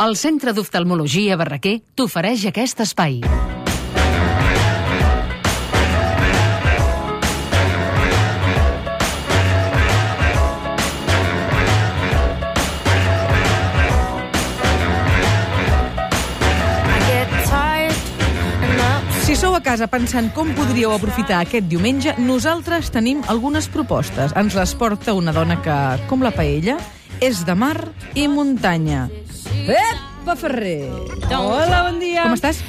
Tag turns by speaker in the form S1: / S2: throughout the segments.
S1: El Centre d'Oftalmologia Barraquer t'ofereix aquest espai.
S2: Si sou a casa pensant com podríeu aprofitar aquest diumenge, nosaltres tenim algunes propostes. Ens les porta una dona que, com la paella, és de mar i muntanya. Epa, Ferrer!
S3: Hola, bon dia.
S2: Com estàs?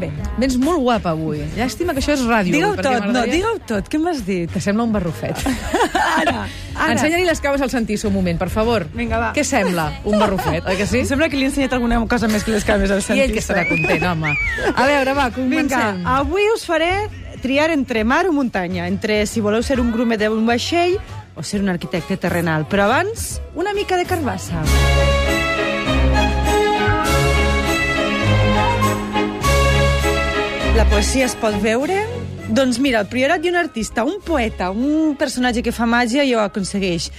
S2: Bé, vens molt guapa avui. Llàstima que això és ràdio.
S3: Digue-ho tot, no, digue-ho tot. Què m'has dit?
S2: Que sembla un barrufet.
S3: Ara, ara.
S2: Ensenya-li les cames al Santiso un moment, per favor.
S3: Vinga, va.
S2: Què sembla? Un barrufet, oi que sí?
S3: Em sembla que li he ensenyat alguna cosa més que les cames al
S2: I
S3: Santiso.
S2: ell que estarà content, home. A veure, va,
S3: Vinga,
S2: comencem.
S3: avui us faré triar entre mar o muntanya, entre si voleu ser un grumet d'un vaixell o ser un arquitecte terrenal. Però abans, una mica de carbassa. La poesia es pot veure? Doncs mira, el Priorat ha un artista, un poeta, un personatge que fa màgia i ho aconsegueix.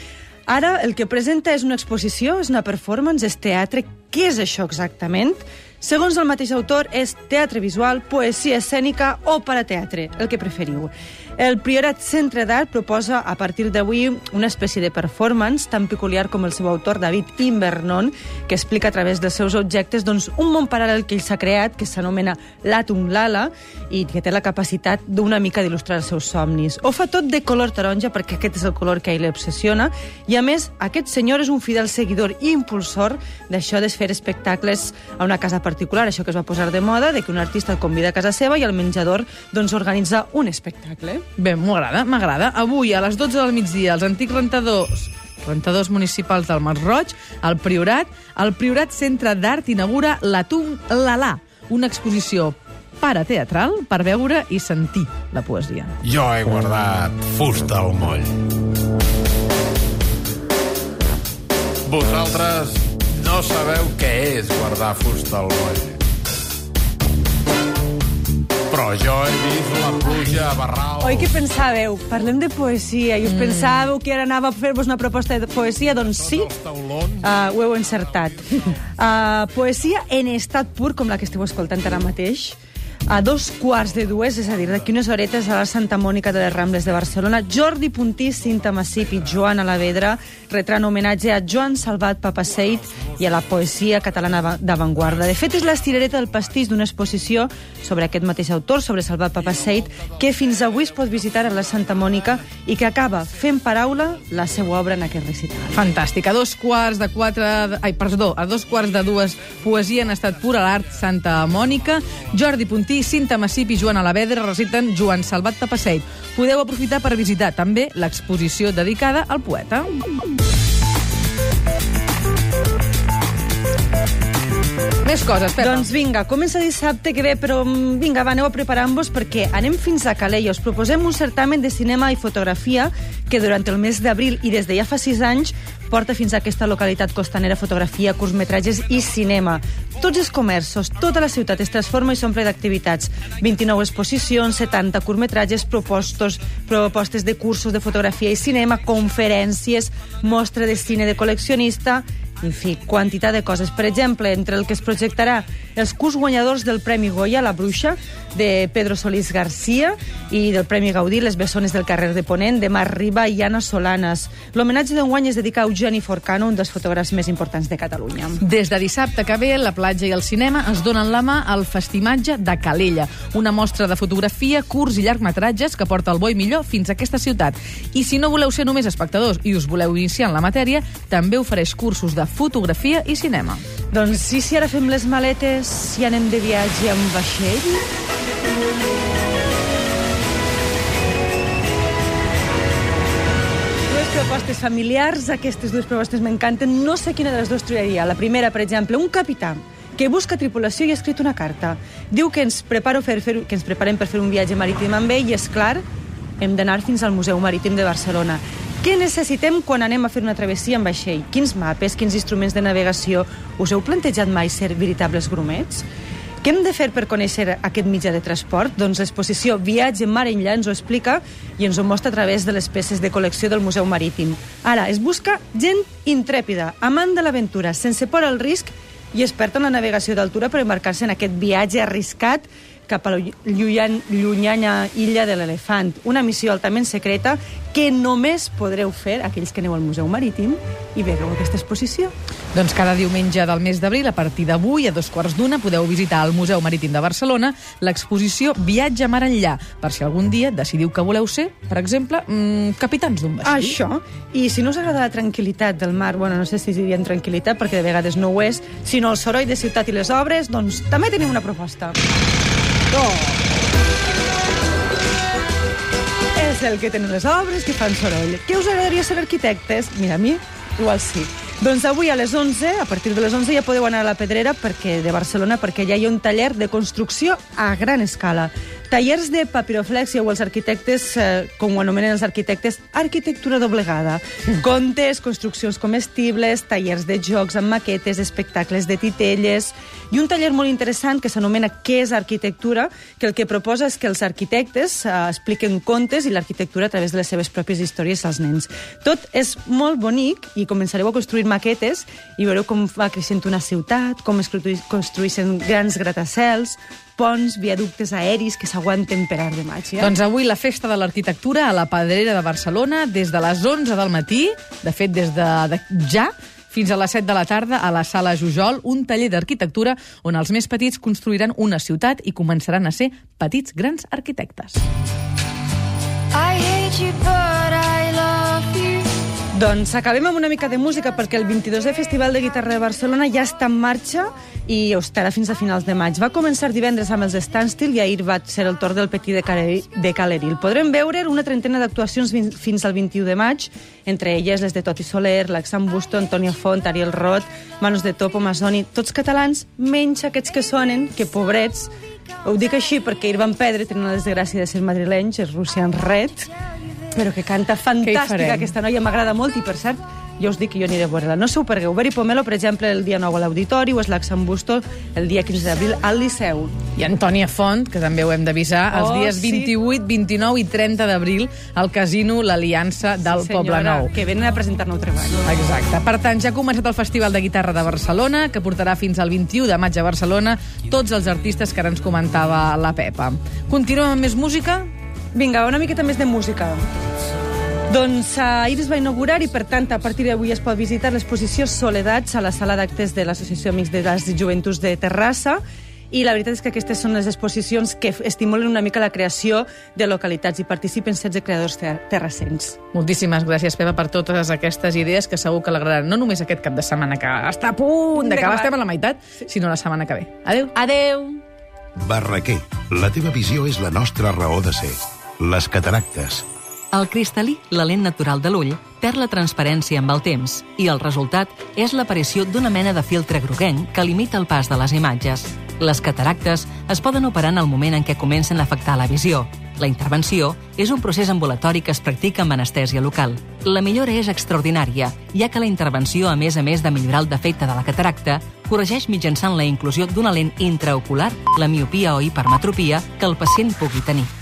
S3: Ara el que presenta és una exposició, és una performance, és teatre. Què és això exactament? Segons el mateix autor, és teatre visual, poesia escènica o parateatre, el que preferiu. El Priorat Centre d'Art proposa a partir d'avui una espècie de performance tan peculiar com el seu autor, David Invernon, que explica a través dels seus objectes doncs, un món paral·lel que ell s'ha creat, que s'anomena l'Atum Lala, i que té la capacitat d'una mica d'il·lustrar els seus somnis. Ho fa tot de color taronja, perquè aquest és el color que a ell l'obsessiona, i a més, aquest senyor és un fidel seguidor i impulsor d'això de fer espectacles a una casa particular, això que es va posar de moda, de que un artista el convida a casa seva i al menjador doncs, organitza un espectacle.
S2: Bé, m'agrada, m'agrada. Avui, a les 12 del migdia, els antics rentadors rentadors municipals del Masroig, al Priorat, el Priorat Centre d'Art inaugura la Tung Lalà, una exposició parateatral per veure i sentir la poesia.
S4: Jo he guardat fusta al moll. Vosaltres no sabeu què és guardar fusta al moll. Però jo he vist la pluja a Barral.
S3: Oi, què pensàveu? Parlem de poesia i us mm. pensàveu que ara anava a fer-vos una proposta de poesia? Doncs sí,
S4: taulons.
S3: uh, ho heu encertat. Uh, poesia en estat pur, com la que esteu escoltant ara mateix, a dos quarts de dues, és a dir, d'aquí unes horetes a la Santa Mònica de les Rambles de Barcelona, Jordi Puntí, Cinta Massip i Joan Alavedra retran homenatge a Joan Salvat Papaseit i a la poesia catalana d'avantguarda. De fet, és l'estirereta del pastís d'una exposició sobre aquest mateix autor, sobre Salvat Papaseit, que fins avui es pot visitar a la Santa Mònica i que acaba fent paraula la seva obra en aquest recital.
S2: Fantàstic. A dos quarts de quatre... Ai, perdó, a dos quarts de dues, poesia en estat pur a l'art Santa Mònica. Jordi Puntí, Cinta Massip i Joan Alavedra reciten Joan Salvat Tapaseit. Podeu aprofitar per visitar també l'exposició dedicada al poeta. Més coses, Pepa.
S3: Doncs vinga, comença dissabte que ve, però mm, vinga, va, aneu a preparant-vos perquè anem fins a Calella. Us proposem un certamen de cinema i fotografia que durant el mes d'abril i des de ja fa sis anys porta fins a aquesta localitat costanera fotografia, curtmetratges i cinema. Tots els comerços, tota la ciutat es transforma i s'omple d'activitats. 29 exposicions, 70 curtmetratges, propostos, propostes de cursos de fotografia i cinema, conferències, mostra de cine de col·leccionista en fi, quantitat de coses. Per exemple, entre el que es projectarà els curs guanyadors del Premi Goya, La Bruixa, de Pedro Solís García, i del Premi Gaudí, Les bessones del carrer de Ponent, de Mar Riba i Anna Solanes. L'homenatge d'enguany es dedica a Eugeni Forcano, un dels fotògrafs més importants de Catalunya.
S2: Des de dissabte que ve, la platja i el cinema es donen la mà al Festimatge de Calella, una mostra de fotografia, curts i llargmetratges que porta el bo i millor fins a aquesta ciutat. I si no voleu ser només espectadors i us voleu iniciar en la matèria, també ofereix cursos de fotografia i cinema.
S3: Doncs sí, si ara fem les maletes i anem de viatge amb vaixell... Propostes familiars, aquestes dues propostes m'encanten. No sé quina de les dues triaria. La primera, per exemple, un capità que busca tripulació i ha escrit una carta. Diu que ens, preparo per fer, que ens preparem per fer un viatge marítim amb ell i, és clar, hem d'anar fins al Museu Marítim de Barcelona. Què necessitem quan anem a fer una travessia amb vaixell? Quins mapes, quins instruments de navegació? Us heu plantejat mai ser veritables grumets? Què hem de fer per conèixer aquest mitjà de transport? Doncs l'exposició Viatge mar enllà ens ho explica i ens ho mostra a través de les peces de col·lecció del Museu Marítim. Ara, es busca gent intrèpida, amant de l'aventura, sense por al risc i experta en la navegació d'altura per embarcar-se en aquest viatge arriscat cap a la llunyan, llunyana illa de l'Elefant. Una missió altament secreta que només podreu fer aquells que aneu al Museu Marítim i vegeu aquesta exposició.
S2: Doncs cada diumenge del mes d'abril, a partir d'avui, a dos quarts d'una, podeu visitar al Museu Marítim de Barcelona l'exposició Viatge mar enllà, per si algun dia decidiu que voleu ser, per exemple, mmm, capitans d'un vaixell.
S3: Això. I si no us agrada la tranquil·litat del mar, bueno, no sé si dirien tranquil·litat, perquè de vegades no ho és, sinó el soroll de ciutat i les obres, doncs també tenim una proposta. És el que tenen les obres que fan soroll. Què us agradaria ser arquitectes? Mira, a mi igual sí. Doncs avui a les 11, a partir de les 11 ja podeu anar a la Pedrera perquè de Barcelona perquè ja hi ha un taller de construcció a gran escala. Tallers de papiroflexia o els arquitectes, eh, com ho anomenen els arquitectes, arquitectura doblegada. Contes, construccions comestibles, tallers de jocs amb maquetes, espectacles de titelles i un taller molt interessant que s'anomena Què és arquitectura, que el que proposa és que els arquitectes eh, expliquen contes i l'arquitectura a través de les seves pròpies històries als nens. Tot és molt bonic i començareu a construir maquetes i veureu com va creixent una ciutat, com es construeixen grans gratacels, ponts, viaductes aeris que s'aguanten per art de màgia.
S2: Doncs avui la festa de l'arquitectura a la Pedrera de Barcelona des de les 11 del matí, de fet des de, de ja, fins a les 7 de la tarda a la Sala Jujol, un taller d'arquitectura on els més petits construiran una ciutat i començaran a ser petits grans arquitectes.
S5: I hate you,
S3: Doncs acabem amb una mica de música perquè el 22è Festival de Guitarra de Barcelona ja està en marxa i estarà fins a finals de maig. Va començar divendres amb els Standstill i ahir va ser el torn del Petit de, Caleri, de Caleril. Podrem veure una trentena d'actuacions fins al 21 de maig, entre elles les de Toti Soler, l'Axam Busto, Antonio Font, Ariel Roth, Manos de Topo, Masoni, tots catalans, menys aquests que sonen, que pobrets, ho dic així perquè ahir van perdre, tenen la desgràcia de ser madrilenys, és Russian Red, però que canta fantàstica aquesta noia, m'agrada molt i per cert jo us dic que jo aniré a veure-la. No sé ho pergueu. Beri Pomelo, per exemple, el dia 9 a l'Auditori, o és l'Axam Busto el dia 15 d'abril al Liceu.
S2: I Antònia Font, que també ho hem d'avisar, els
S3: Oh,
S2: dies
S3: sí.
S2: 28, 29 i 30 d'abril al Casino l'Aliança del
S3: Sí,
S2: Poble Nou.
S3: Que venen a presentar-ne un treball.
S2: Exacte. Per tant, ja ha començat el Festival de Guitarra de Barcelona, que portarà fins al 21 de maig a Barcelona tots els artistes que ara ens comentava la Pepa. Continuem amb més música?
S3: Vinga, una miqueta més de música. Doncs uh, ahir es va inaugurar i, per tant, a partir d'avui es pot visitar l'exposició Soledats a la sala d'actes de l'Associació Amics de les Joventuts de Terrassa i la veritat és que aquestes són les exposicions que estimulen una mica la creació de localitats i participen 16 creadors ter terrassens.
S2: Moltíssimes gràcies, Pepa, per totes aquestes idees que segur que l'agradaran no només aquest cap de setmana, que està a punt
S3: d'acabar,
S2: estem a la meitat, sinó la setmana que ve. Adéu.
S3: Adeu!
S6: Barraquer. La teva visió és la nostra raó de ser. Les cataractes.
S7: El cristal·lí, la lent natural de l'ull, perd la transparència amb el temps i el resultat és l'aparició d'una mena de filtre groguenc que limita el pas de les imatges. Les cataractes es poden operar en el moment en què comencen a afectar la visió. La intervenció és un procés ambulatori que es practica amb anestèsia local. La millora és extraordinària, ja que la intervenció, a més a més de millorar el defecte de la cataracta, corregeix mitjançant la inclusió d'una lent intraocular la miopia o hipermetropia que el pacient pugui tenir.